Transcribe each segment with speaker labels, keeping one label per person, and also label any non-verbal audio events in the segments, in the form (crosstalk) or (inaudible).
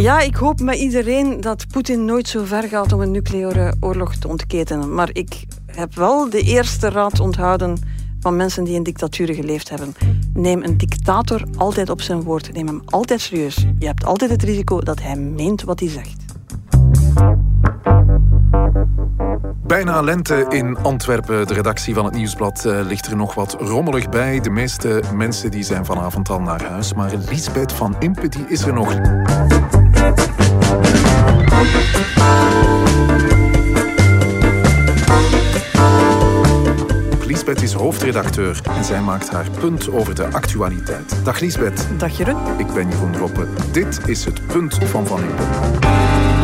Speaker 1: Ja, ik hoop met iedereen dat Poetin nooit zo ver gaat om een nucleaire oorlog te ontketenen. Maar ik heb wel de eerste raad onthouden van mensen die in dictaturen geleefd hebben. Neem een dictator altijd op zijn woord. Neem hem altijd serieus. Je hebt altijd het risico dat hij meent wat hij zegt.
Speaker 2: Bijna lente in Antwerpen. De redactie van het Nieuwsblad uh, ligt er nog wat rommelig bij. De meeste mensen die zijn vanavond al naar huis. Maar Lisbeth van Impe is er nog. Lisbeth is hoofdredacteur en zij maakt haar punt over de actualiteit. Dag Lisbeth.
Speaker 1: Dag Jeroen.
Speaker 2: Ik ben Jeroen Roppe. Dit is het punt van Van Impe.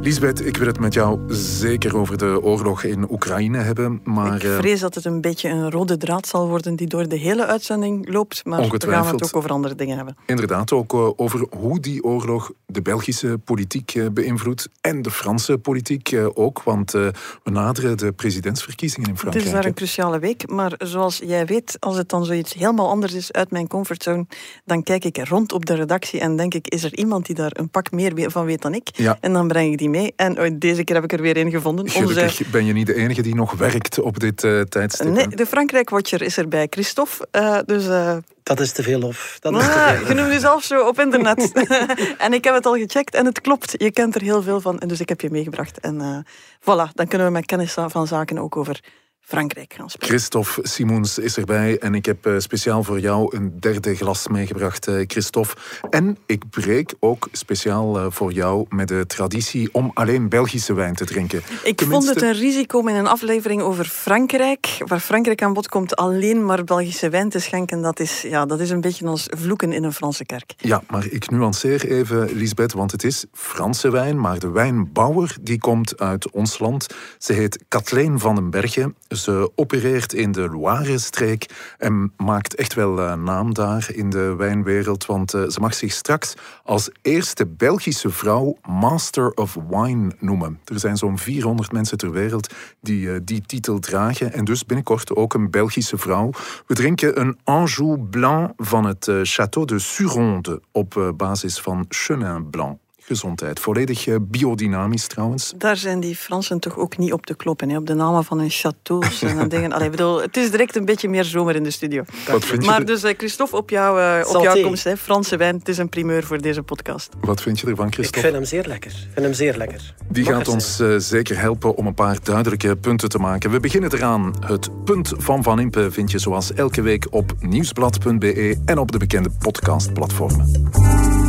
Speaker 2: Lisbeth, ik wil het met jou zeker over de oorlog in Oekraïne hebben. Maar,
Speaker 1: ik eh, vrees dat het een beetje een rode draad zal worden die door de hele uitzending loopt. Maar we gaan het ook over andere dingen hebben.
Speaker 2: Inderdaad, ook eh, over hoe die oorlog de Belgische politiek eh, beïnvloedt. En de Franse politiek ook. Want we naderen de presidentsverkiezingen in Frankrijk.
Speaker 1: Het is daar een cruciale week. Maar zoals jij weet, als het dan zoiets helemaal anders is uit mijn comfortzone, dan kijk ik rond op de redactie en denk ik, is er iemand die daar een pak meer van weet dan ik?
Speaker 2: Ja.
Speaker 1: En dan breng ik die mee en oh, deze keer heb ik er weer een gevonden.
Speaker 2: Gelukkig ben je niet de enige die nog werkt op dit uh, tijdstip.
Speaker 1: Nee, de Frankrijk-watcher is erbij, Christophe. Uh, dus... Uh...
Speaker 3: Dat is te veel lof. Dat
Speaker 1: is ah, Je noemt jezelf zo op internet. (laughs) en ik heb het al gecheckt en het klopt. Je kent er heel veel van. En dus ik heb je meegebracht. En voilà, dan kunnen we met kennis van zaken ook over Frankrijk gaan spelen.
Speaker 2: Christophe Simons is erbij en ik heb eh, speciaal voor jou een derde glas meegebracht, eh, Christophe. En ik breek ook speciaal eh, voor jou met de traditie om alleen Belgische wijn te drinken.
Speaker 1: Ik vond het een risico om in een aflevering over Frankrijk, waar Frankrijk aan bod komt, alleen maar Belgische wijn te schenken. Dat is, ja, dat is een beetje ons vloeken in een Franse kerk.
Speaker 2: Ja, maar ik nuanceer even, Lisbeth, want het is Franse wijn, maar de wijnbouwer die komt uit ons land. Ze heet Kathleen van den Bergen. Ze opereert in de Loire-streek en maakt echt wel uh, naam daar in de wijnwereld, want uh, ze mag zich straks als eerste Belgische vrouw Master of Wine noemen. Er zijn zo'n 400 mensen ter wereld die die titel dragen en dus binnenkort ook een Belgische vrouw. We drinken een Anjou Blanc van het Château de Suronde op basis van Chenin Blanc gezondheid. Volledig eh, biodynamisch trouwens.
Speaker 1: Daar zijn die Fransen toch ook niet op te kloppen, hè? op de namen van hun châteaus en dingen. Allee, bedoel, het is direct een beetje meer zomer in de studio.
Speaker 2: Wat vind je
Speaker 1: maar dus eh, Christophe, op, jou, uh, op jouw komst, hè? Franse wijn, het is een primeur voor deze podcast.
Speaker 2: Wat vind je ervan, Christophe?
Speaker 3: Ik vind hem zeer lekker. Ik vind hem zeer lekker.
Speaker 2: Die gaat ons uh, zeker helpen om een paar duidelijke punten te maken. We beginnen eraan. Het punt van Van Impe vind je zoals elke week op nieuwsblad.be en op de bekende podcastplatformen.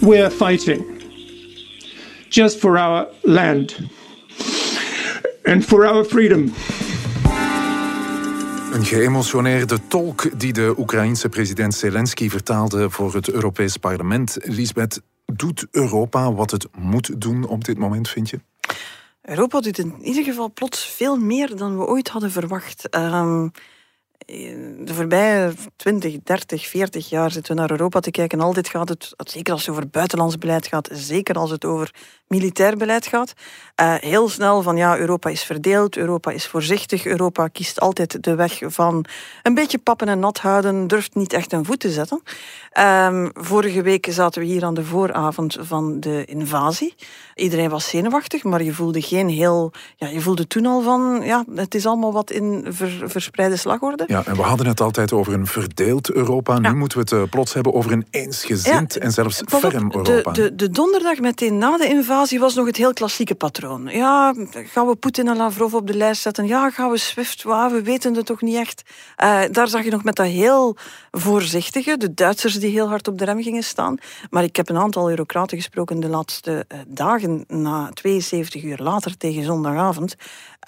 Speaker 4: We're fighting just for our land and for our freedom.
Speaker 2: Een geëmotioneerde tolk die de Oekraïense president Zelensky vertaalde voor het Europees Parlement. Lisbeth, doet Europa wat het moet doen op dit moment, vind je?
Speaker 1: Europa doet in ieder geval plots veel meer dan we ooit hadden verwacht. Um, de voorbije 20, 30, 40 jaar zitten we naar Europa te kijken. Altijd gaat het, zeker als het over buitenlands beleid gaat, zeker als het over militair beleid gaat, uh, heel snel van ja, Europa is verdeeld, Europa is voorzichtig, Europa kiest altijd de weg van een beetje pappen en nat houden, durft niet echt een voet te zetten. Um, vorige week zaten we hier aan de vooravond van de invasie. Iedereen was zenuwachtig, maar je voelde geen heel, ja, je voelde toen al van ja, het is allemaal wat in ver, verspreide slagorde.
Speaker 2: Ja, en we hadden het altijd over een verdeeld Europa. Nu moeten we het uh, plots hebben over een eensgezind en zelfs ferm Europa.
Speaker 1: De, de, de donderdag meteen na de invasie was nog het heel klassieke patroon. Ja, gaan we Poetin en Lavrov op de lijst zetten? Ja, gaan we SWIFT? We weten het toch niet echt. Uh, daar zag je nog met dat heel voorzichtige, de Duitsers die heel hard op de rem gingen staan. Maar ik heb een aantal eurocraten gesproken de laatste dagen, na 72 uur later tegen zondagavond,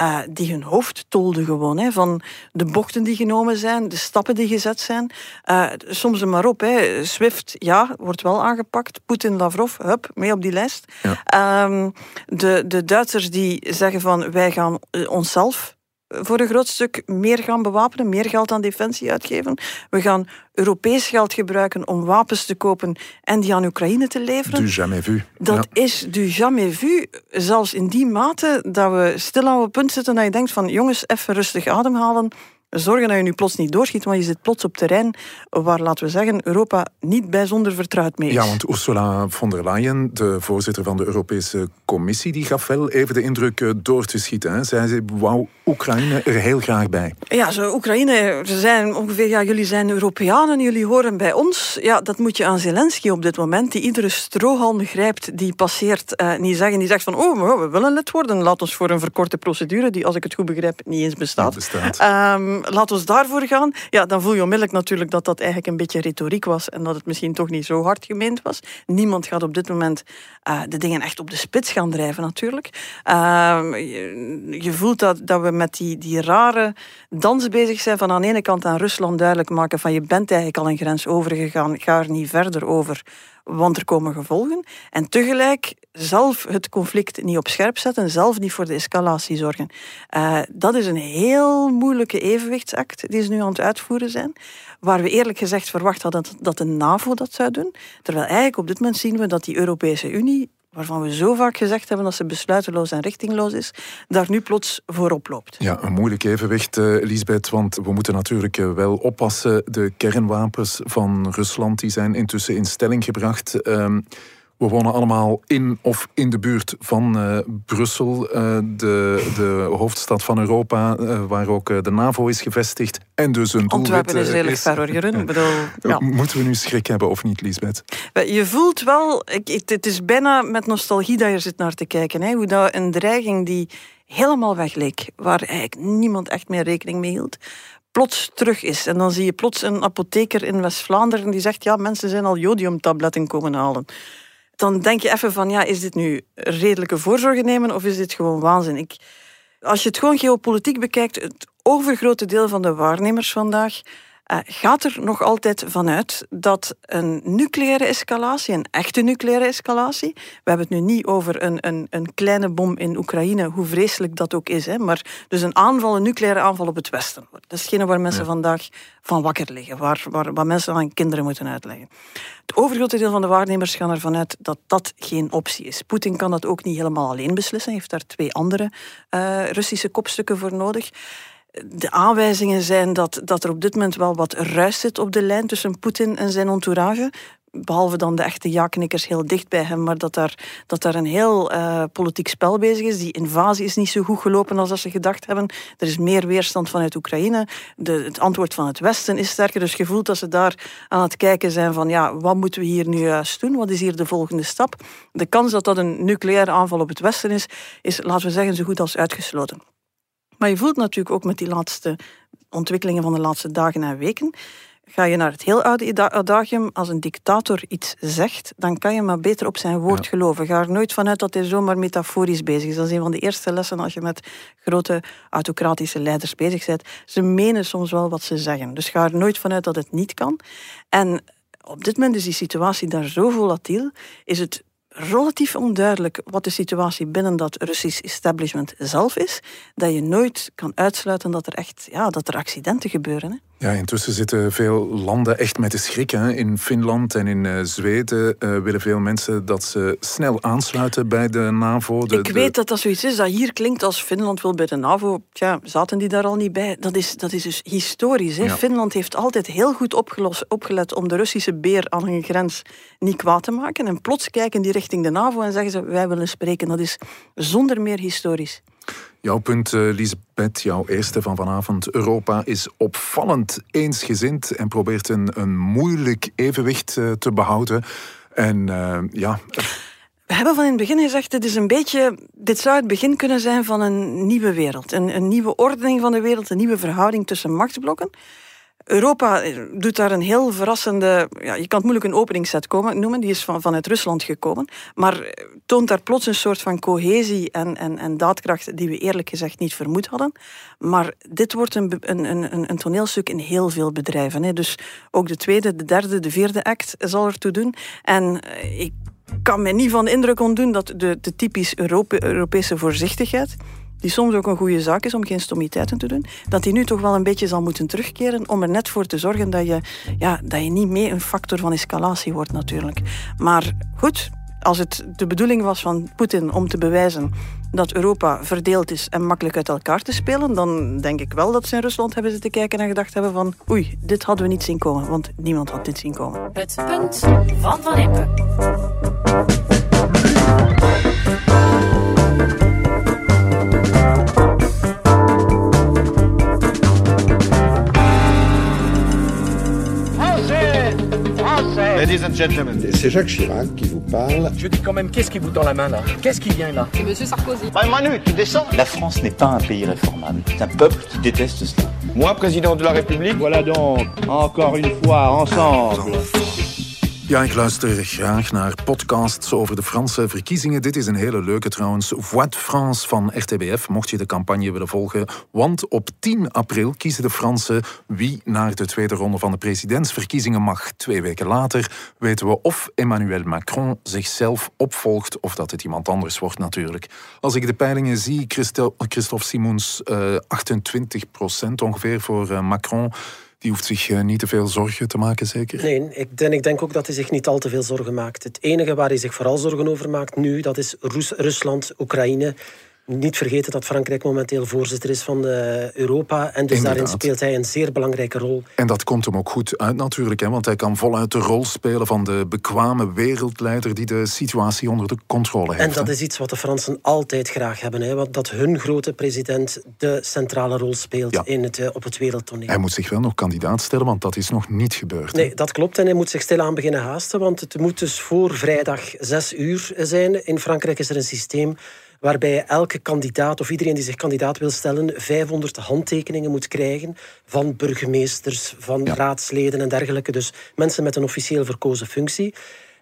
Speaker 1: uh, die hun hoofd tolden gewoon. Hè, van de bochten die genomen zijn, de stappen die gezet zijn. soms maar op. Hè. SWIFT, ja, wordt wel aangepakt. Poetin, Lavrov, hup, mee op die lijst. Ja. Um, de, de Duitsers die zeggen van wij gaan eh, onszelf voor een groot stuk meer gaan bewapenen, meer geld aan defensie uitgeven. We gaan Europees geld gebruiken om wapens te kopen en die aan Oekraïne te leveren.
Speaker 2: Du jamais vu.
Speaker 1: Dat is du jamais vu. Zelfs in die mate dat we stil aan het punt zitten dat je denkt van jongens, even rustig ademhalen zorgen dat je nu plots niet doorschiet, want je zit plots op terrein waar, laten we zeggen, Europa niet bijzonder vertrouwd mee is.
Speaker 2: Ja, want Ursula von der Leyen, de voorzitter van de Europese Commissie, die gaf wel even de indruk eh, door te schieten. Hè. Zij zei, wou Oekraïne er heel graag bij.
Speaker 1: Ja, zo Oekraïne, ze zijn ongeveer, ja, jullie zijn Europeanen, jullie horen bij ons. Ja, dat moet je aan Zelensky op dit moment, die iedere strohalm grijpt, die passeert, eh, niet zeggen, die zegt van, oh, we willen lid worden, laat ons voor een verkorte procedure, die, als ik het goed begrijp, niet eens bestaat.
Speaker 2: bestaat.
Speaker 1: Um, laat ons daarvoor gaan. Ja, dan voel je onmiddellijk natuurlijk dat dat eigenlijk een beetje retoriek was en dat het misschien toch niet zo hard gemeend was. Niemand gaat op dit moment uh, de dingen echt op de spits gaan drijven, natuurlijk. Je, je, voelt dat, dat we met die, die rare dans bezig zijn van aan de ene kant aan Rusland duidelijk maken van je bent eigenlijk al een grens overgegaan, ga er niet verder over want er komen gevolgen. En tegelijk zelf het conflict niet op scherp zetten, zelf niet voor de escalatie zorgen. Uh, dat is een heel moeilijke evenwichtsact die ze nu aan het uitvoeren zijn, waar we eerlijk gezegd verwacht hadden dat, dat de NAVO dat zou doen. Terwijl eigenlijk op dit moment zien we dat die Europese Unie waarvan we zo vaak gezegd hebben dat ze besluiteloos en richtingloos is, daar nu plots voorop loopt.
Speaker 2: Ja, een moeilijk evenwicht, uh, Lisbeth, want we moeten natuurlijk uh, wel oppassen. De kernwapens van Rusland die zijn intussen in stelling gebracht. Uh, we wonen allemaal in of in de buurt van uh, Brussel, uh, de, de hoofdstad van Europa, uh, waar ook de NAVO is gevestigd. En dus een
Speaker 1: Antwerpen is redelijk ver hoor, Jeroen. bedoel,
Speaker 2: ja. Moeten we nu schrik hebben of niet, Lisbeth?
Speaker 1: Je voelt wel, het is bijna met nostalgie dat je zit naar te kijken. Hè, hoe dat een dreiging die helemaal wegleek, waar eigenlijk niemand echt meer rekening mee hield, plots terug is. En dan zie je plots een apotheker in West-Vlaanderen die zegt, ja, mensen zijn al jodiumtabletten komen halen dan denk je even van, ja, is dit nu redelijke voorzorgen nemen of is dit gewoon waanzin? Ik, als je het gewoon geopolitiek bekijkt, het overgrote deel van de waarnemers vandaag uh, gaat er nog altijd vanuit dat een nucleaire escalatie, een echte nucleaire escalatie, we hebben het nu niet over een, een, een kleine bom in Oekraïne, hoe vreselijk dat ook is, hè, maar dus een aanval, een nucleaire aanval op het Westen. Dat is hetgene waar mensen vandaag van wakker liggen, waar, waar, waar mensen aan kinderen moeten uitleggen. Het overgrote deel van de waarnemers gaan ervan uit dat dat geen optie is. Poetin kan dat ook niet helemaal alleen beslissen, hij heeft daar twee andere uh, Russische kopstukken voor nodig de aanwijzingen zijn dat, dat er op dit moment wel wat ruis zit op de lijn tussen Poetin en zijn entourage. Behalve dan de echte ja-knikkers heel dicht bij hem, maar dat daar, dat daar een heel uh, politiek spel bezig is. Die invasie is niet zo goed gelopen als dat ze gedacht hebben. Er is meer weerstand vanuit Oekraïne. De, het antwoord van het Westen is sterker. Dus je voelt dat ze daar aan het kijken zijn van ja, wat moeten we hier nu juist doen? Wat is hier de volgende stap? De kans dat dat een nucleaire aanval op het Westen is, is laten we zeggen zo goed als uitgesloten. Maar je voelt natuurlijk ook met die laatste ontwikkelingen van de laatste dagen en weken. Ga je naar het heel oude adagium, als een dictator iets zegt, dan kan je maar beter op zijn woord geloven. Ga er nooit vanuit dat hij zomaar metaforisch bezig is. Dat is een van de eerste lessen als je met grote autocratische leiders bezig bent. Ze menen soms wel wat ze zeggen. Dus ga er nooit vanuit dat het niet kan. En op dit moment is die situatie daar zo volatiel, is het relatief onduidelijk wat de situatie binnen dat Russisch establishment zelf is, dat je nooit kan uitsluiten dat er echt ja, dat er accidenten gebeuren.
Speaker 2: Ja, intussen zitten veel landen echt met de schrik. Hè. In Finland en in uh, Zweden uh, willen veel mensen dat ze snel aansluiten bij de NAVO. De,
Speaker 1: ik weet dat dat zoiets is dat hier klinkt als Finland wil bij de NAVO. Tja, zaten die daar al niet bij? Dat is, dat is dus historisch. Hè. Ja. Finland heeft altijd heel goed opgelost, opgelet om de Russische beer aan hun grens niet kwaad te maken. En plots kijken die richting de NAVO en zeggen ze wij willen spreken. Dat is zonder meer historisch.
Speaker 2: Jouw punt, uh, Lisbeth, jouw eerste van vanavond. Europa is opvallend eensgezind en probeert een, een moeilijk evenwicht uh, te behouden. En uh, ja.
Speaker 1: We hebben van in het begin gezegd, dit, is een beetje, dit zou het begin kunnen zijn van een nieuwe wereld. Een, een nieuwe ordening van de wereld, een nieuwe verhouding tussen machtsblokken. Europa doet daar een heel verrassende, ja, je kan het moeilijk een openingsset komen, noemen, die is van, vanuit Rusland gekomen, maar toont daar plots een soort van cohesie en, en, en daadkracht die we eerlijk gezegd niet vermoed hadden. Maar dit wordt een, een, een, een toneelstuk in heel veel bedrijven. Hè. Dus ook de tweede, de derde, de vierde act zal ertoe doen. En eh, ik kan me niet van de indruk ontdoen dat de, de typisch Europe, Europese voorzichtigheid die soms ook een goede zaak is om geen stommiteiten te doen, dat die nu toch wel een beetje zal moeten terugkeren om er net voor te zorgen dat je, ja, dat je niet mee een factor van escalatie wordt natuurlijk. Maar goed, Als het de bedoeling was van Poetin om te bewijzen dat Europa verdeeld is en makkelijk uit elkaar te spelen, dan denk ik wel dat ze in Rusland hebben zitten kijken en gedacht hebben van oei, dit hadden we niet zien komen, want niemand had dit zien komen.
Speaker 5: Het punt van Van Impe.
Speaker 6: Ladies and gentlemen.
Speaker 7: C'est Jacques Chirac qui vous parle.
Speaker 3: Je dis quand même, qu'est-ce qui vous tend la main là Qu'est-ce qui vient là
Speaker 5: Monsieur Sarkozy.
Speaker 6: Bah, Manu, tu descends.
Speaker 8: La France n'est pas un pays réformable. C'est un peuple qui déteste cela.
Speaker 6: Moi, président de la République.
Speaker 7: Voilà donc, encore une fois, ensemble.
Speaker 2: Ja, ik luister graag naar podcasts over de Franse verkiezingen. Dit is een hele leuke trouwens. Voix de France van RTBF, mocht je de campagne willen volgen. Want op 10 april kiezen de Fransen wie naar de tweede ronde van de presidentsverkiezingen mag. Twee weken later weten we of Emmanuel Macron zichzelf opvolgt of dat het iemand anders wordt natuurlijk. Als ik de peilingen zie, Christel- Christophe Simons, eh 28% ongeveer voor eh, Macron. Die hoeft zich eh, niet te veel zorgen te maken, zeker?
Speaker 3: Nee, ik denk, ik denk ook dat hij zich niet al te veel zorgen maakt. Het enige waar hij zich vooral zorgen over maakt nu, dat is Rusland, Oekraïne. Niet vergeten dat Frankrijk momenteel voorzitter is van eh, Europa. En dus
Speaker 2: Inderdaad.
Speaker 3: daarin speelt hij een zeer belangrijke rol.
Speaker 2: En dat komt hem ook goed uit natuurlijk, hè, want hij kan voluit de rol spelen van de bekwame wereldleider die de situatie onder de controle heeft.
Speaker 3: En dat
Speaker 2: hè.
Speaker 3: is iets wat de Fransen altijd graag hebben. Hè, want dat hun grote president de centrale rol speelt
Speaker 2: Ja.
Speaker 3: in het, eh, op het wereldtoneel.
Speaker 2: Hij moet zich wel nog kandidaat stellen, want dat is nog niet gebeurd. hè.
Speaker 3: Nee, dat klopt. En hij moet zich stilaan beginnen haasten, want het moet dus voor vrijdag 6 uur zijn. In Frankrijk is er een systeem waarbij elke kandidaat of iedereen die zich kandidaat wil stellen 500 handtekeningen moet krijgen van burgemeesters, van
Speaker 2: Ja.
Speaker 3: raadsleden en dergelijke. Dus mensen met een officieel verkozen functie.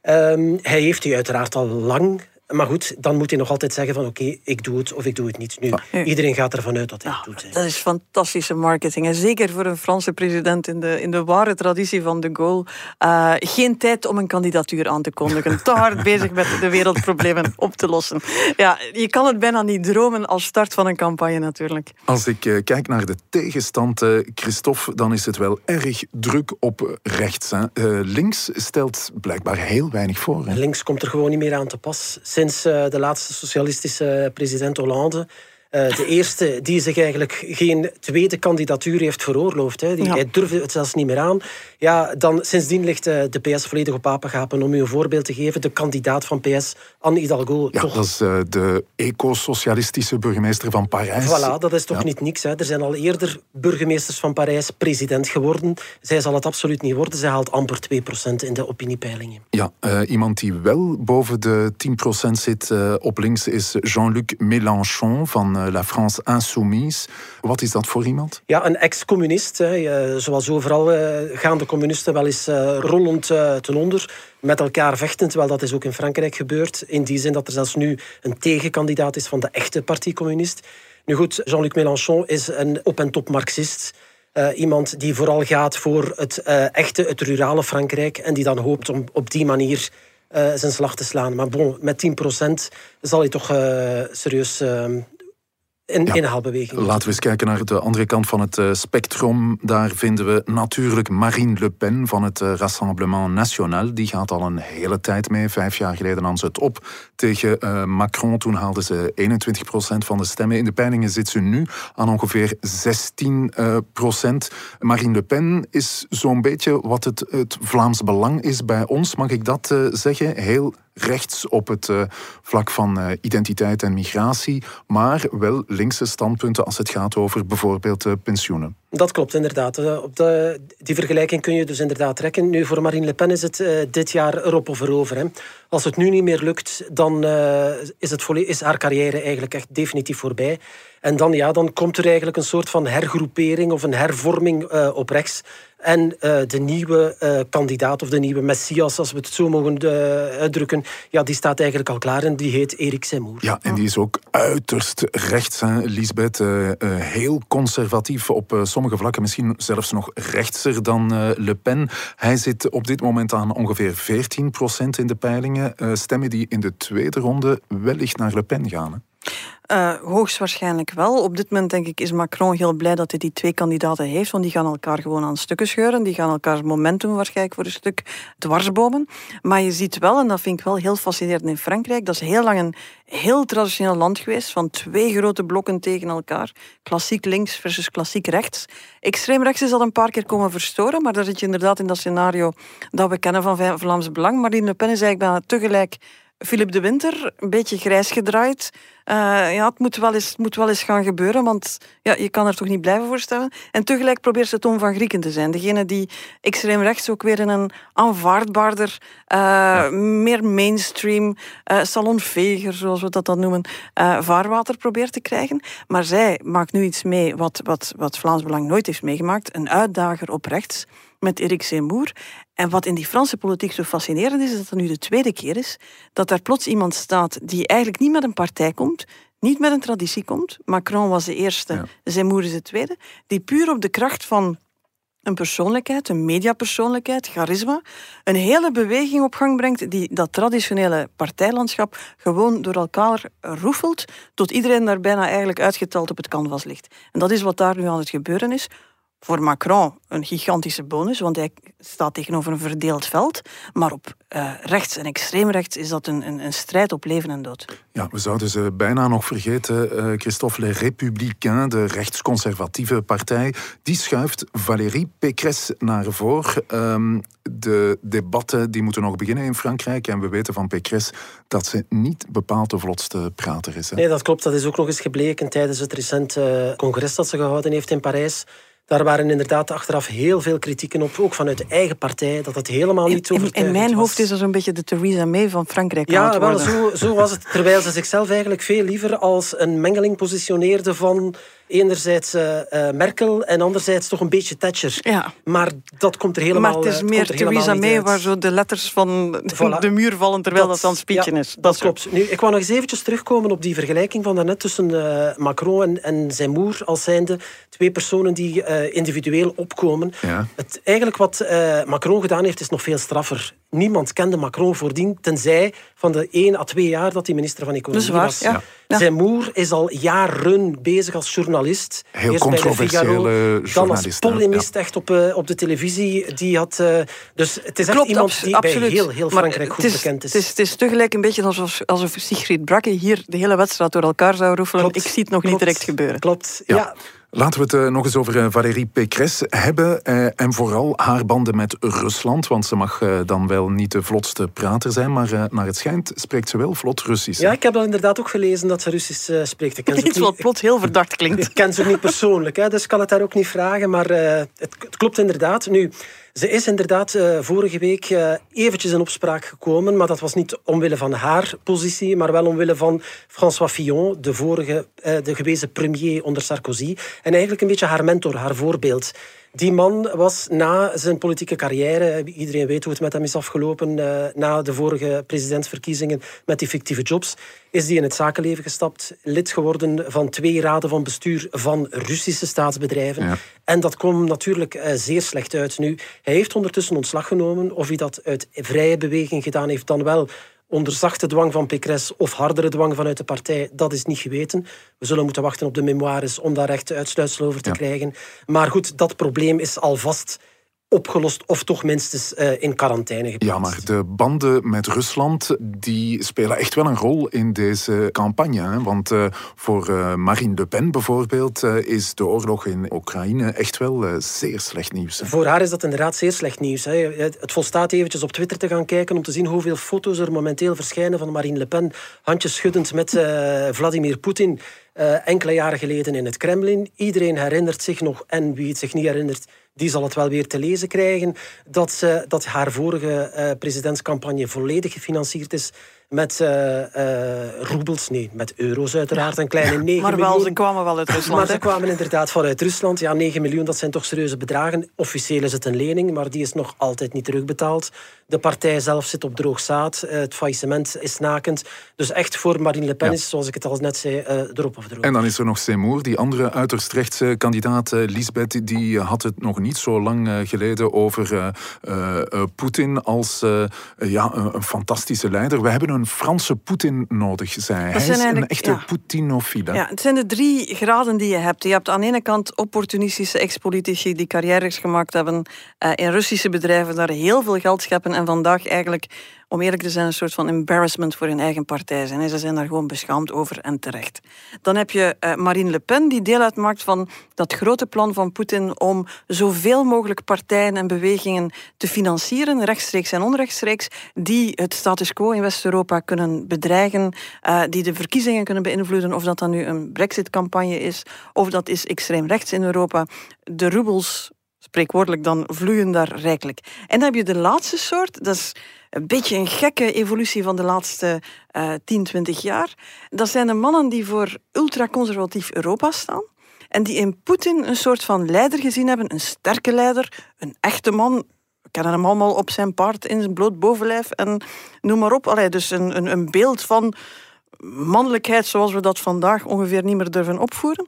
Speaker 3: Ehm, hij heeft die uiteraard al lang. Maar goed, dan moet hij nog altijd zeggen van oké, ik doe het of ik doe het niet. Nu,
Speaker 1: Ja.
Speaker 3: iedereen gaat ervan uit dat hij het
Speaker 1: Ja,
Speaker 3: doet. hè.
Speaker 1: dat is fantastische marketing. En zeker voor een Franse president in de, in de ware traditie van de Gaulle. Eh, geen tijd om een kandidatuur aan te kondigen. Te hard bezig met de wereldproblemen (laughs) op te lossen. Ja, je kan het bijna niet dromen als start van een campagne natuurlijk.
Speaker 2: Als ik eh, kijk naar de tegenstand, eh, Christophe, dan is het wel erg druk op rechts. Hè. Eh, links stelt blijkbaar heel weinig voor. Hè.
Speaker 3: Links komt er gewoon niet meer aan te pas. Sinds eh, de laatste socialistische president Hollande. Eh, de eerste die zich eigenlijk geen tweede kandidatuur heeft veroorloofd. Hè. Die,
Speaker 1: Ja.
Speaker 3: Hij durfde het zelfs niet meer aan. Ja, dan, sindsdien ligt eh, de PS volledig op apengapen. Om u een voorbeeld te geven, de kandidaat van PS, Anne Hidalgo.
Speaker 2: Ja,
Speaker 3: toch,
Speaker 2: dat is eh, de eco-socialistische burgemeester van Parijs.
Speaker 3: Voilà, dat is toch
Speaker 2: Ja.
Speaker 3: niet niks. Hè. Er zijn al eerder burgemeesters van Parijs president geworden. Zij zal het absoluut niet worden. Zij haalt amper 2% in de opiniepeilingen.
Speaker 2: Ja, eh, iemand die wel boven de 10% zit eh, op links is Jean-Luc Mélenchon van eh, La France Insoumise. Wat is dat voor iemand?
Speaker 3: Ja, een ex-communist. Zoals overal eh, gaan de communisten wel eens eh, rollend ten onder. Met elkaar vechten, terwijl dat is ook in Frankrijk gebeurd. In die zin dat er zelfs nu een tegenkandidaat is van de echte Partie Communist. Nu goed, Jean-Luc Mélenchon is een op- en top Marxist. Iemand die vooral gaat voor het echte, het rurale Frankrijk. En die dan hoopt om op die manier zijn slag te slaan. Maar bon, met 10% zal hij toch serieus in
Speaker 2: Ja.
Speaker 3: inhaalbeweging
Speaker 2: Laten we eens kijken naar de andere kant van het eh, spectrum. Daar vinden we natuurlijk Marine Le Pen van het eh, Rassemblement National. Die gaat al een hele tijd mee. Vijf jaar geleden nam ze het op tegen eh, Macron. Toen haalde ze 21% van de stemmen. In de peilingen zit ze nu aan ongeveer 16%. eh, procent. Marine Le Pen is zo'n beetje wat het, het Vlaams Belang is bij ons. Mag ik dat zeggen? Heel rechts op het vlak van identiteit en migratie, maar wel linkse standpunten als het gaat over bijvoorbeeld eh, pensioenen.
Speaker 3: Dat klopt inderdaad. Eh, Op de, die vergelijking kun je dus inderdaad trekken. Nu, voor Marine Le Pen is het eh, dit jaar erop of erover. Hè. Als het nu niet meer lukt, dan is, het is haar carrière eigenlijk echt definitief voorbij. En dan, ja, dan komt er eigenlijk een soort van hergroepering of een hervorming op rechts. En eh, de nieuwe eh, kandidaat of de nieuwe messias, als we het zo mogen eh, uitdrukken, ja, die staat eigenlijk al klaar en die heet Erik Zemmour.
Speaker 2: Ja, en die is ook uiterst rechts, hè, Lisbeth. heel conservatief op sommige vlakken, misschien zelfs nog rechtser dan Le Pen. Hij zit op dit moment aan ongeveer 14% in de peilingen. Stemmen die in de tweede ronde wellicht naar Le Pen gaan.
Speaker 1: Uh, hoogstwaarschijnlijk wel. Op dit moment denk ik is Macron heel blij dat hij die twee kandidaten heeft, want die gaan elkaar gewoon aan stukken scheuren. Die gaan elkaar momentum waarschijnlijk voor een stuk dwarsbomen. Maar je ziet wel, en dat vind ik wel heel fascinerend in Frankrijk, dat is heel lang een heel traditioneel land geweest, van twee grote blokken tegen elkaar. Klassiek links versus klassiek rechts. Extreem rechts is dat een paar keer komen verstoren, maar daar zit je inderdaad in dat scenario dat we kennen van Vlaams Belang. Marine Le Pen is eigenlijk bijna tegelijk Philip de Winter, een beetje grijs gedraaid. Uh, ja, het moet wel, eens, moet wel eens gaan gebeuren, want ja, je kan er toch niet blijven voorstellen. En tegelijk probeert ze Toon van Grieken te zijn. Degene die extreem rechts ook weer in een aanvaardbaarder, uh, meer mainstream, uh, salonveger, zoals we dat dan noemen, vaarwater probeert te krijgen. Maar zij maakt nu iets mee wat, wat, wat Vlaams Belang nooit heeft meegemaakt. Een uitdager op rechts met Eric Zemmour. En wat in die Franse politiek zo fascinerend is, is dat het nu de tweede keer is dat daar plots iemand staat die eigenlijk niet met een partij komt, niet met een traditie komt. Macron was de eerste, ja. Zemmour is de tweede. Die puur op de kracht van een persoonlijkheid, een mediapersoonlijkheid, charisma, een hele beweging op gang brengt die dat traditionele partijlandschap gewoon door elkaar roefelt, tot iedereen daar bijna eigenlijk uitgeteld op het canvas ligt. En dat is wat daar nu aan het gebeuren is voor Macron een gigantische bonus, want hij staat tegenover een verdeeld veld. Maar op uh, rechts en extreem rechts is dat een, een, een, strijd op leven en dood.
Speaker 2: Ja, we zouden ze bijna nog vergeten. Uh, Christophe Les Républicains, de rechtsconservatieve partij, die schuift Valérie Pécresse naar voren. Um, de debatten die moeten nog beginnen in Frankrijk. En we weten van Pécresse dat ze niet bepaald de vlotste prater is. Hè?
Speaker 3: Nee, dat klopt. Dat is ook nog eens gebleken tijdens het recente congres dat ze gehouden heeft in Parijs. Daar waren inderdaad achteraf heel veel kritieken op, ook vanuit de eigen partij, dat het helemaal niet zo
Speaker 1: in, in mijn hoofd is er zo'n beetje de Theresa May van Frankrijk
Speaker 3: Ja, wel, zo, zo was het. Terwijl ze zichzelf eigenlijk veel liever als een mengeling positioneerde van enerzijds uh, uh, Merkel en anderzijds toch een beetje Thatcher.
Speaker 1: Ja.
Speaker 3: Maar dat komt er helemaal
Speaker 1: Maar het is meer Theresa May waar zo de letters van voilà. (laughs) de muur vallen terwijl dat, dat aan het speechen
Speaker 3: ja,
Speaker 1: is. Dat,
Speaker 3: dat klopt. Nu, ik wou nog eens eventjes terugkomen op die vergelijking van daarnet tussen uh, Macron en, en Zemmour als zijnde twee personen die individueel opkomen.
Speaker 2: Ja.
Speaker 3: Het, eigenlijk wat Macron gedaan heeft is nog veel straffer. Niemand kende Macron voordien, tenzij van de één à twee jaar dat hij minister van Economie
Speaker 1: waar,
Speaker 3: was.
Speaker 1: Ja.
Speaker 3: Ja. Zemmour is al jaren bezig als journalist.
Speaker 2: Heel
Speaker 3: Eerst bij de Figaro,
Speaker 2: journalist.
Speaker 3: dan als polemist echt op, uh, op de televisie. Die had, uh, dus het is echt
Speaker 1: Klopt,
Speaker 3: iemand die
Speaker 1: absoluut.
Speaker 3: bij heel, heel
Speaker 1: maar
Speaker 3: Frankrijk goed
Speaker 1: is,
Speaker 3: bekend is.
Speaker 1: Het is, het is tegelijk een beetje alsof, alsof Sigrid Brakke hier de hele wedstrijd door elkaar zou roefelen.
Speaker 3: Klopt.
Speaker 1: Ik zie het nog
Speaker 3: Klopt.
Speaker 1: niet direct gebeuren.
Speaker 3: Klopt,
Speaker 2: Ja. Laten we het uh, nog eens over uh, Valérie Pécresse hebben. Uh, en vooral haar banden met Rusland. Want ze mag dan wel niet de vlotste prater zijn. Maar naar het schijnt spreekt ze wel vlot Russisch.
Speaker 3: Ja, ik heb dat inderdaad ook gelezen dat ze Russisch spreekt. Ik ken
Speaker 1: Iets wat plots heel verdacht klinkt.
Speaker 3: ik ken ze ook niet persoonlijk, hè, dus ik kan het daar ook niet vragen. Maar het, het klopt inderdaad. Nu, ze is inderdaad uh, vorige week uh, eventjes in opspraak gekomen, maar dat was niet omwille van haar positie, maar wel omwille van François Fillon, de vorige, uh, de gewezen premier onder Sarkozy. En eigenlijk een beetje haar mentor, haar voorbeeld. Die man was na zijn politieke carrière, iedereen weet hoe het met hem is afgelopen, na de vorige presidentsverkiezingen met die fictieve jobs, is die in het zakenleven gestapt, lid geworden van twee raden van bestuur van Russische staatsbedrijven.
Speaker 2: Ja.
Speaker 3: En dat kwam natuurlijk uh, zeer slecht uit. Nu, hij heeft ondertussen ontslag genomen. Of hij dat uit vrije beweging gedaan heeft, dan wel onder zachte dwang van Pécresse of hardere dwang vanuit de partij, dat is niet geweten. We zullen moeten wachten op de memoires om daar echt uitsluitsel over te
Speaker 2: Ja.
Speaker 3: krijgen. Maar goed, dat probleem is alvast opgelost of toch minstens uh, in quarantaine geplaatst.
Speaker 2: Ja, maar de banden met Rusland die spelen echt wel een rol in deze campagne. Hè? Want uh, voor uh, Marine Le Pen bijvoorbeeld is de oorlog in Oekraïne echt wel zeer slecht nieuws. Hè?
Speaker 3: Voor haar is dat inderdaad zeer slecht nieuws. Hè. Het volstaat eventjes op Twitter te gaan kijken om te zien hoeveel foto's er momenteel verschijnen van Marine Le Pen, handjes schuddend met Vladimir Poetin. Enkele jaren geleden in het Kremlin. Iedereen herinnert zich nog, en wie het zich niet herinnert, die zal het wel weer te lezen krijgen, dat, ze, dat haar vorige uh, presidentscampagne volledig gefinancierd is met uh, uh, roebels, nee, met euro's uiteraard,
Speaker 1: Ja.
Speaker 3: een kleine 9
Speaker 1: Maar wel,
Speaker 3: miljoen.
Speaker 1: ze kwamen wel uit Rusland.
Speaker 3: Maar ze
Speaker 1: hè?
Speaker 3: kwamen inderdaad vanuit Rusland. Ja, 9 miljoen, dat zijn toch serieuze bedragen. Officieel is het een lening, maar die is nog altijd niet terugbetaald. De partij zelf zit op droog zaad. Eh, Het faillissement is nakend. Dus echt voor Marine Le Pen
Speaker 2: Ja.
Speaker 3: is, zoals ik het al net zei, eh, erop of droog.
Speaker 2: En dan is er nog Seymour, die andere uiterst rechtse kandidaat, eh, Lisbeth, die had het nog niet zo lang eh, geleden over eh, eh, eh, Poetin als eh, ja, een, een fantastische leider. We hebben een Franse Poetin nodig, zei hij. Is een echte
Speaker 1: ja. Ja, het zijn de drie graden die je hebt. Je hebt aan de ene kant opportunistische ex-politici die carrières gemaakt hebben eh, in Russische bedrijven, daar heel veel geld scheppen en vandaag eigenlijk, om eerlijk te zijn, een soort van embarrassment voor hun eigen partij zijn. En ze zijn daar gewoon beschaamd over en terecht. Dan heb je eh, Marine Le Pen, die deel uitmaakt van dat grote plan van Poetin om zoveel mogelijk partijen en bewegingen te financieren, rechtstreeks en onrechtstreeks, die het status quo in West-Europa kunnen bedreigen, eh, die de verkiezingen kunnen beïnvloeden, of dat dan nu een brexit-campagne is, of dat is extreem rechts in Europa. De roebels, spreekwoordelijk dan, vloeien daar rijkelijk. En dan heb je de laatste soort, dat is een beetje een gekke evolutie van de laatste eh 10, 20 jaar. Dat zijn de mannen die voor ultraconservatief Europa staan. En die in Poetin een soort van leider gezien hebben. Een sterke leider, een echte man. We kennen hem allemaal op zijn paard in zijn bloot bovenlijf en noem maar op. Allee, dus een, een, een beeld van mannelijkheid zoals we dat vandaag ongeveer niet meer durven opvoeren.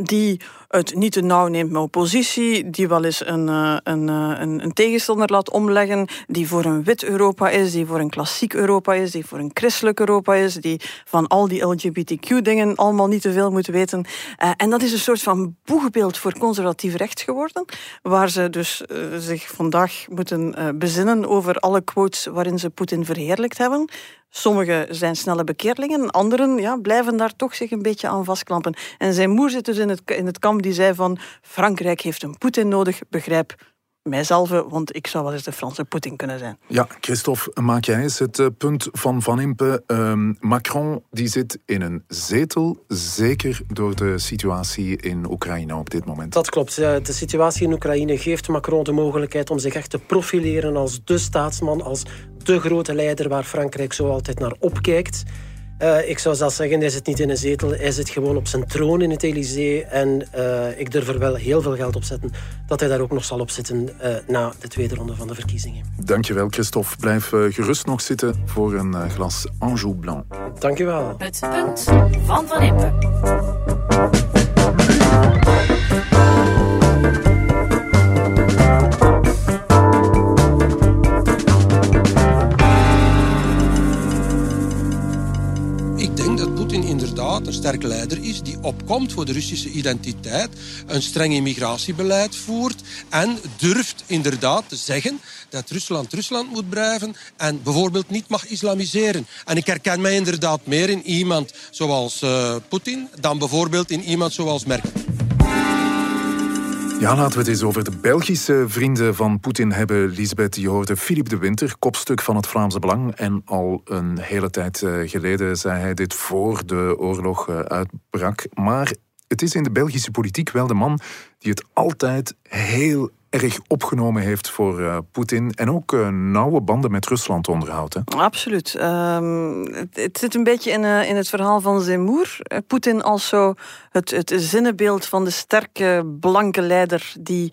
Speaker 1: Die het niet te nauw neemt met oppositie, die wel eens een, eh, een, eh, een, een tegenstander laat omleggen, die voor een wit Europa is, die voor een klassiek Europa is, die voor een christelijk Europa is, die van al die LGBTQ-dingen allemaal niet te veel moet weten. Eh, en dat is een soort van boegbeeld voor conservatief rechts geworden, waar ze dus zich vandaag moeten bezinnen over alle quotes waarin ze Poetin verheerlijkt hebben. Sommigen zijn snelle bekeerlingen, anderen ja, blijven daar toch zich een beetje aan vastklampen. En zijn moeder zit dus in het, in het kamp die zei van Frankrijk heeft een Poetin nodig, begrijp mijzelf, want ik zou wel eens de Franse Poetin kunnen zijn.
Speaker 2: Ja, Christophe, maak jij eens het eh, punt van Van Impe. Ehm, Macron die zit in een zetel, zeker door de situatie in Oekraïne op dit moment.
Speaker 3: Dat klopt. De situatie in Oekraïne geeft Macron de mogelijkheid om zich echt te profileren als de staatsman, als de grote leider waar Frankrijk zo altijd naar opkijkt. Eh, ik zou zelfs zeggen, hij zit niet in een zetel, hij zit gewoon op zijn troon in het Elysée. En eh, ik durf er wel heel veel geld op zetten dat hij daar ook nog zal op zitten eh, na de tweede ronde van de verkiezingen.
Speaker 2: Dankjewel, Christophe. Blijf gerust nog zitten voor een glas Anjou Blanc.
Speaker 3: Dank u wel.
Speaker 5: Het punt van Van Impe.
Speaker 9: Inderdaad een sterke leider is die opkomt voor de Russische identiteit, een streng immigratiebeleid voert en durft inderdaad te zeggen dat Rusland Rusland moet blijven en bijvoorbeeld niet mag islamiseren. En ik herken mij inderdaad meer in iemand zoals eh, Poetin dan bijvoorbeeld in iemand zoals Merkel.
Speaker 2: Ja, laten we het eens over de Belgische vrienden van Poetin hebben. Lisbeth, je hoorde Philippe de Winter, kopstuk van het Vlaamse Belang. En al een hele tijd eh, geleden zei hij dit voor de oorlog eh, uitbrak. Maar het is in de Belgische politiek wel de man die het altijd heel erg opgenomen heeft voor eh, Poetin. En ook eh, nauwe banden met Rusland onderhoudt.
Speaker 1: Absoluut. Ehm, het, het zit een beetje in, eh, in het verhaal van Zemmour. Poetin als zo het, het zinnenbeeld van de sterke, blanke leider die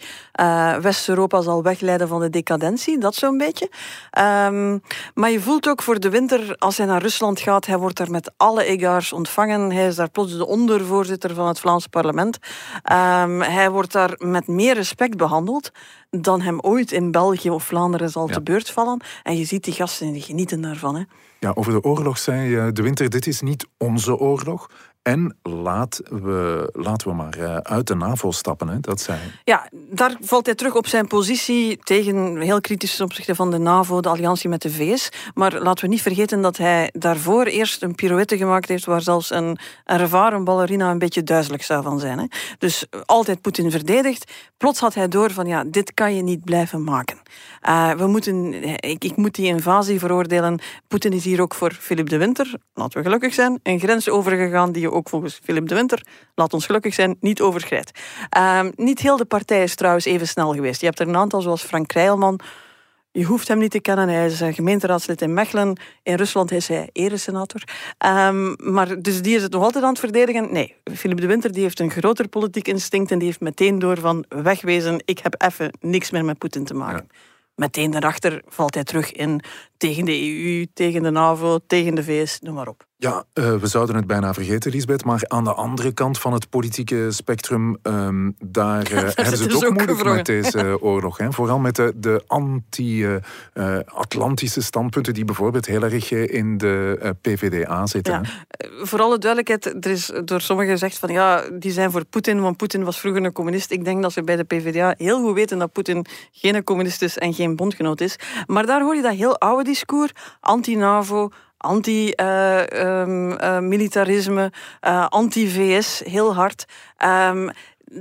Speaker 1: West-Europa zal wegleiden van de decadentie. Dat zo'n beetje. Ehm, maar je voelt ook voor de winter, als hij naar Rusland gaat, hij wordt daar met alle egaars ontvangen. Hij is daar plots de ondervoorzitter van het Vlaams parlement. Ehm, hij wordt daar met meer respect behandeld dan hem ooit in België of Vlaanderen zal
Speaker 2: Ja.
Speaker 1: te beurt vallen. En je ziet die gasten die genieten daarvan. Hè.
Speaker 2: Ja, over de oorlog zei eh, de Winter, dit is niet onze oorlog. En laat we, laten we maar eh, uit de NAVO stappen, hè? dat hij.
Speaker 1: Ja, daar valt hij terug op zijn positie tegen heel kritisch ten van de NAVO, de alliantie met de VS. Maar laten we niet vergeten dat hij daarvoor eerst een pirouette gemaakt heeft waar zelfs een, een ervaren ballerina een beetje duizelig zou van zijn. Hè. Dus altijd Poetin verdedigd. Plots had hij door van ja, dit kan je niet blijven maken. Eh, we moeten, ik, ik moet die invasie veroordelen. Poetin is hier ook voor Philip de Winter, laten we gelukkig zijn, een grens overgegaan die je ook volgens Philip de Winter, laat ons gelukkig zijn, niet overschrijdt. Ehm, niet heel de partij is trouwens even snel geweest. Je hebt er een aantal zoals Frank Krijlman. Je hoeft hem niet te kennen. Hij is eh, gemeenteraadslid in Mechelen. In Rusland is hij eresenator. Ehm, maar dus die is het nog altijd aan het verdedigen. Nee, Philip de Winter die heeft een groter politiek instinct en die heeft meteen door van wegwezen. Ik heb even niks meer met Poetin te maken. Meteen daarachter valt hij terug in tegen de EU, tegen de NAVO, tegen de VS, noem maar op.
Speaker 2: Ja, uh, we zouden het bijna vergeten, Lisbeth. Maar aan de andere kant van het politieke spectrum, um, daar (laughs) uh, hebben ze het ook, ook moeilijk met deze (laughs) oorlog. Hè? Vooral met de, de anti-Atlantische uh, standpunten die bijvoorbeeld heel erg in de PVDA zitten. Ja.
Speaker 1: Voor alle duidelijkheid, er is door sommigen gezegd van ja, die zijn voor Poetin, want Poetin was vroeger een communist. Ik denk dat ze bij de PVDA heel goed weten dat Poetin geen communist is en geen bondgenoot is. Maar daar hoor je dat heel oude discours, anti-NAVO, anti-militarisme, uh, uh, anti-VS, heel hard. Um,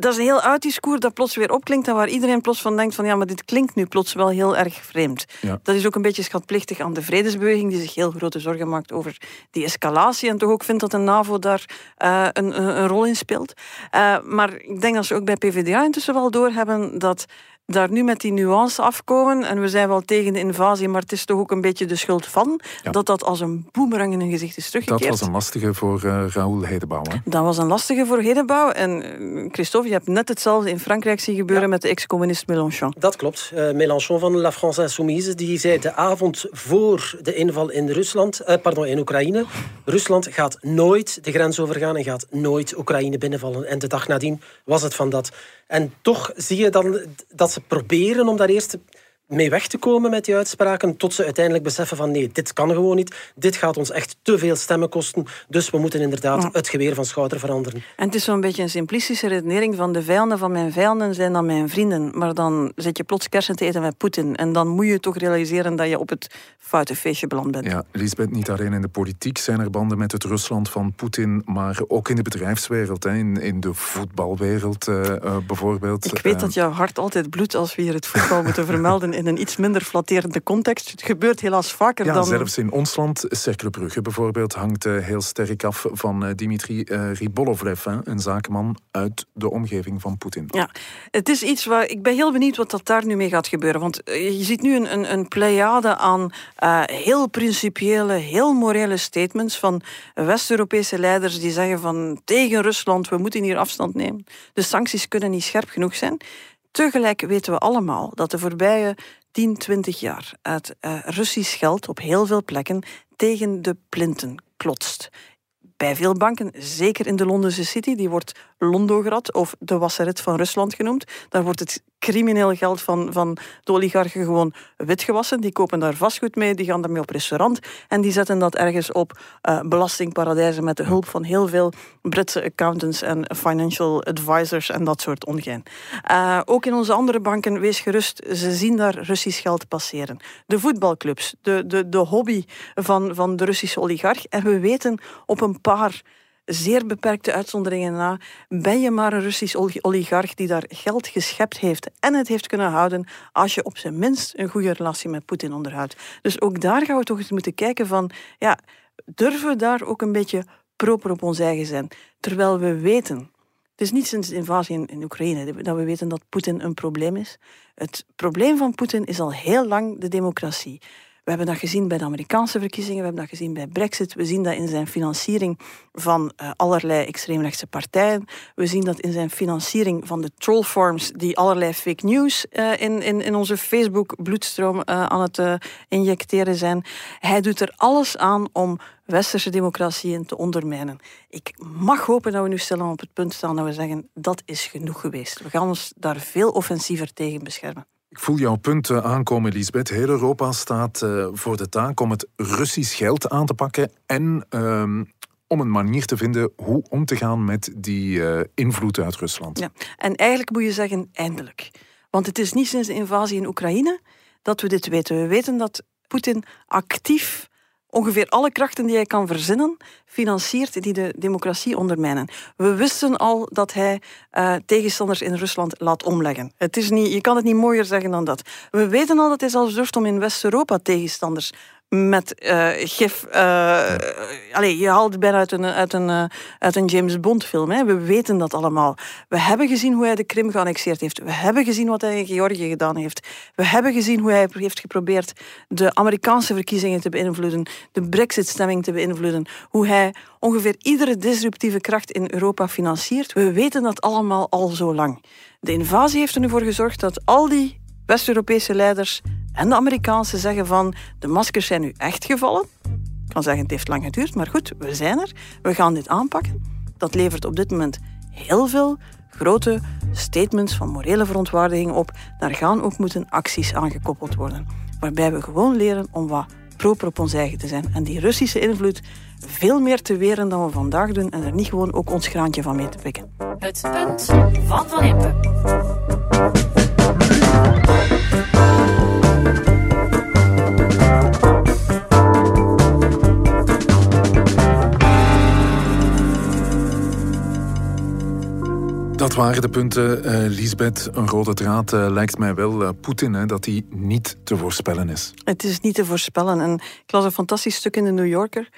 Speaker 1: dat is een heel oud discours dat plots weer opklinkt en waar iedereen plots van denkt van ja, maar dit klinkt nu plots wel heel erg vreemd. Ja. Dat is ook een beetje schatplichtig aan de vredesbeweging die zich heel grote zorgen maakt over die escalatie en toch ook vindt dat de NAVO daar uh, een, een, rol in speelt. Uh, maar ik denk dat ze ook bij PvdA intussen wel doorhebben dat daar nu met die nuance afkomen. En we zijn wel tegen de invasie, maar het is toch ook een beetje de schuld van. Dat dat als een boemerang in hun gezicht is teruggekeerd.
Speaker 2: Dat was een lastige voor uh, Raoul Hedebouw. Hè?
Speaker 1: Dat was een lastige voor Hedebouw. En uh, Christophe, je hebt net hetzelfde in Frankrijk zien gebeuren met de ex-communist Mélenchon.
Speaker 3: Dat klopt. Uh, Mélenchon van La France Insoumise, die zei de avond voor de inval in Rusland, pardon, in Oekraïne, Rusland gaat nooit de grens overgaan en gaat nooit Oekraïne binnenvallen. En de dag nadien was het van dat. En toch zie je dan dat ze proberen om daar eerst mee weg te komen met die uitspraken, tot ze uiteindelijk beseffen van nee, dit kan gewoon niet. Dit gaat ons echt te veel stemmen kosten. Dus we moeten inderdaad het geweer van schouder veranderen.
Speaker 1: En het is zo'n beetje een simplistische redenering van de vijanden van mijn vijanden zijn dan mijn vrienden. Maar dan zit je plots kersen te eten met Poetin. En dan moet je toch realiseren dat je op het foute feestje beland bent.
Speaker 2: Ja, Lisbeth, niet alleen in de politiek zijn er banden met het Rusland van Poetin, maar ook in de bedrijfswereld, hè, in, in de voetbalwereld uh, uh, bijvoorbeeld.
Speaker 1: Ik weet uh, dat jouw hart altijd bloedt als we hier het voetbal moeten vermelden in een iets minder flatterende context. Het gebeurt helaas vaker
Speaker 2: ja,
Speaker 1: dan...
Speaker 2: zelfs in ons land, Cercle Brugge bijvoorbeeld, hangt uh, heel sterk af van uh, Dimitri uh, Ribolovlev, een zakenman uit de omgeving van Poetin.
Speaker 1: Ja, het is iets waar... Ik ben heel benieuwd wat dat daar nu mee gaat gebeuren. Want je ziet nu een, een, een pleiade aan heel principiële, heel morele statements van West-Europese leiders die zeggen van tegen Rusland, we moeten hier afstand nemen. De sancties kunnen niet scherp genoeg zijn. Tegelijk weten we allemaal dat de voorbije 10, 20 jaar uit uh, Russisch geld op heel veel plekken tegen de plinten klotst. Bij veel banken, zeker in de Londense City, die wordt Londograd of de wasseret van Rusland genoemd. Daar wordt het crimineel geld van, van de oligarchen gewoon witgewassen. Die kopen daar vastgoed mee, die gaan daarmee op restaurant en die zetten dat ergens op uh, belastingparadijzen met de hulp van heel veel Britse accountants en financial advisors en dat soort ongein. Uh, ook in onze andere banken, wees gerust, ze zien daar Russisch geld passeren. De voetbalclubs, de, de, de hobby van, van de Russische oligarch. En we weten op een paar zeer beperkte uitzonderingen na, ben je maar een Russisch oligarch die daar geld geschept heeft en het heeft kunnen houden als je op zijn minst een goede relatie met Poetin onderhoudt. Dus ook daar gaan we toch eens moeten kijken van, ja, durven we daar ook een beetje proper op ons eigen zijn? Terwijl we weten, het is niet sinds de invasie in, in Oekraïne dat we weten dat Poetin een probleem is. Het probleem van Poetin is al heel lang de democratie. We hebben dat gezien bij de Amerikaanse verkiezingen, we hebben dat gezien bij Brexit. We zien dat in zijn financiering van uh, allerlei extreemrechtse partijen. We zien dat in zijn financiering van de trollforms die allerlei fake news uh, in, in, in onze Facebook-bloedstroom uh, aan het injecteren zijn. Hij doet er alles aan om westerse democratieën te ondermijnen. Ik mag hopen dat we nu stilaan op het punt staan dat we zeggen dat is genoeg geweest. We gaan ons daar veel offensiever tegen beschermen.
Speaker 2: Ik voel jouw punt aankomen, Lisbeth. Heel Europa staat uh, voor de taak om het Russisch geld aan te pakken en um, om een manier te vinden hoe om te gaan met die uh, invloed uit Rusland.
Speaker 1: Ja. En eigenlijk moet je zeggen, eindelijk. Want het is niet sinds de invasie in Oekraïne dat we dit weten. We weten dat Poetin actief ongeveer alle krachten die hij kan verzinnen, financiert die de democratie ondermijnen. We wisten al dat hij uh, tegenstanders in Rusland laat omleggen. Het is niet, je kan het niet mooier zeggen dan dat. We weten al dat hij zelfs durft om in West-Europa tegenstanders met uh, gif. Uh, allez, je haalt het bijna uit een, uit een, uh, uit een James Bond film. Hè. We weten dat allemaal. We hebben gezien hoe hij de Krim geannexeerd heeft. We hebben gezien wat hij in Georgië gedaan heeft. We hebben gezien hoe hij heeft geprobeerd de Amerikaanse verkiezingen te beïnvloeden, de Brexit-stemming te beïnvloeden, hoe hij ongeveer iedere disruptieve kracht in Europa financiert. We weten dat allemaal al zo lang. De invasie heeft er nu voor gezorgd dat al die West-Europese leiders en de Amerikaanse zeggen van de maskers zijn nu echt gevallen. Ik kan zeggen het heeft lang geduurd, maar goed, we zijn er. We gaan dit aanpakken. Dat levert op dit moment heel veel grote statements van morele verontwaardiging op. Daar gaan ook moeten acties aan gekoppeld worden. Waarbij we gewoon leren om wat proper op ons eigen te zijn. En die Russische invloed veel meer te weren dan we vandaag doen en er niet gewoon ook ons graantje van mee te pikken.
Speaker 5: Het punt van Van Impe.
Speaker 2: Dat waren de punten, uh, Lisbeth. Een rode draad uh, lijkt mij wel uh, Poetin, hè, dat hij niet te voorspellen is.
Speaker 1: Het is niet te voorspellen. En ik las een fantastisch stuk in de New Yorker.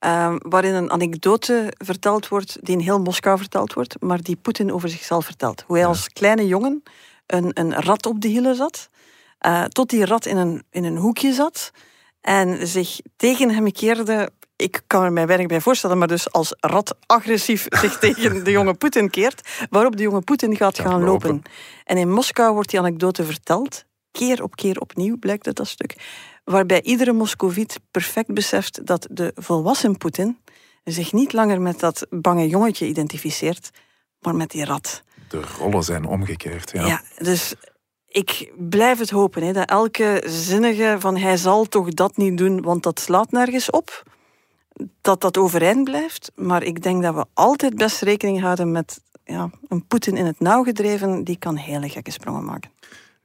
Speaker 1: Uh, waarin een anekdote verteld wordt, die in heel Moskou verteld wordt, maar die Poetin over zichzelf vertelt. Hoe hij als kleine jongen een, een rat op de hielen zat, tot die rat in een, in een hoekje zat en zich tegen hem keerde ik kan er mij weinig bij voorstellen, maar dus als rat agressief (laughs) zich tegen de jonge Poetin keert, waarop de jonge Poetin gaat gaan lopen. En in Moskou wordt die anekdote verteld, keer op keer opnieuw blijkt het dat stuk, waarbij iedere Moscoviet perfect beseft dat de volwassen Poetin zich niet langer met dat bange jongetje identificeert, maar met die rat.
Speaker 2: De rollen zijn omgekeerd, ja.
Speaker 1: Ja, dus ik blijf het hopen, hè, dat elke zinnige van hij zal toch dat niet doen, want dat slaat nergens op dat dat overeind blijft. Maar ik denk dat we altijd best rekening houden met ja, een Poetin in het nauw gedreven, die kan hele gekke sprongen maken.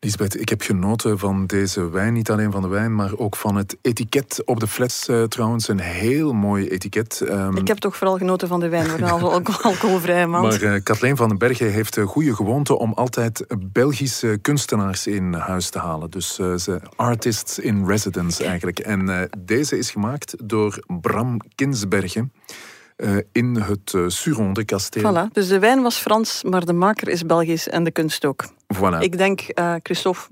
Speaker 2: Lisbeth, ik heb genoten van deze wijn. Niet alleen van de wijn, maar ook van het etiket op de fles uh, trouwens. Een heel mooi etiket.
Speaker 1: Um... Ik heb toch vooral genoten van de wijn, voor een (laughs) alcoholvrije maand.
Speaker 2: Maar uh, Kathleen van den Bergen heeft de goede gewoonte om altijd Belgische kunstenaars in huis te halen. Dus uh, ze artists in residence eigenlijk. En deze is gemaakt door Bram Kinsbergen. Uh, in het uh, Suronde kasteel.
Speaker 1: Voilà, dus de wijn was Frans, maar de maker is Belgisch en de kunst ook.
Speaker 2: Voilà.
Speaker 1: Ik denk, uh, Christophe,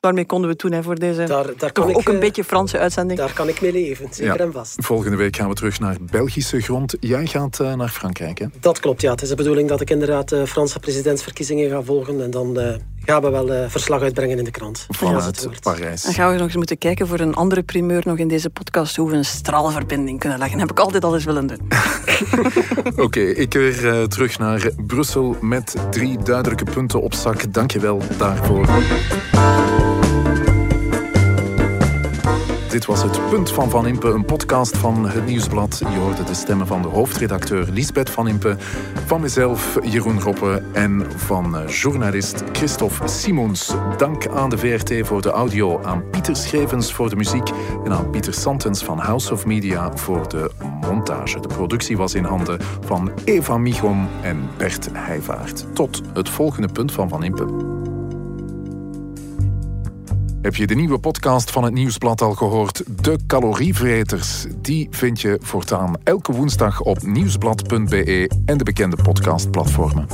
Speaker 1: daarmee konden we toen hè, voor deze daar, daar toch ook een beetje Franse uitzending.
Speaker 3: Daar kan ik mee leven, zeker ja. en vast.
Speaker 2: Volgende week gaan we terug naar Belgische grond. Jij gaat naar Frankrijk, hè?
Speaker 3: Dat klopt, ja. Het is de bedoeling dat ik inderdaad de Franse presidentsverkiezingen ga volgen en dan gaan we wel uh, verslag uitbrengen in de krant.
Speaker 2: Vanuit Parijs.
Speaker 1: Dan gaan we nog eens moeten kijken voor een andere primeur nog in deze podcast hoe we een straalverbinding kunnen leggen. Dat heb ik altijd al eens willen doen. (laughs)
Speaker 2: Oké, okay, ik weer uh, terug naar Brussel met drie duidelijke punten op zak. Dank je wel daarvoor. Dit was het Punt van Van Impe, een podcast van het Nieuwsblad. Je hoorde de stemmen van de hoofdredacteur Lisbeth Van Impe, van mezelf Jeroen Roppe en van journalist Christophe Simons. Dank aan de VRT voor de audio, aan Pieter Schrevens voor de muziek en aan Pieter Santens van House of Media voor de montage. De productie was in handen van Eva Michom en Bert Heijvaart. Tot het volgende Punt van Van Impe. Heb je de nieuwe podcast van het Nieuwsblad al gehoord? De calorievreters. Die vind je voortaan elke woensdag op nieuwsblad.be en de bekende podcastplatformen.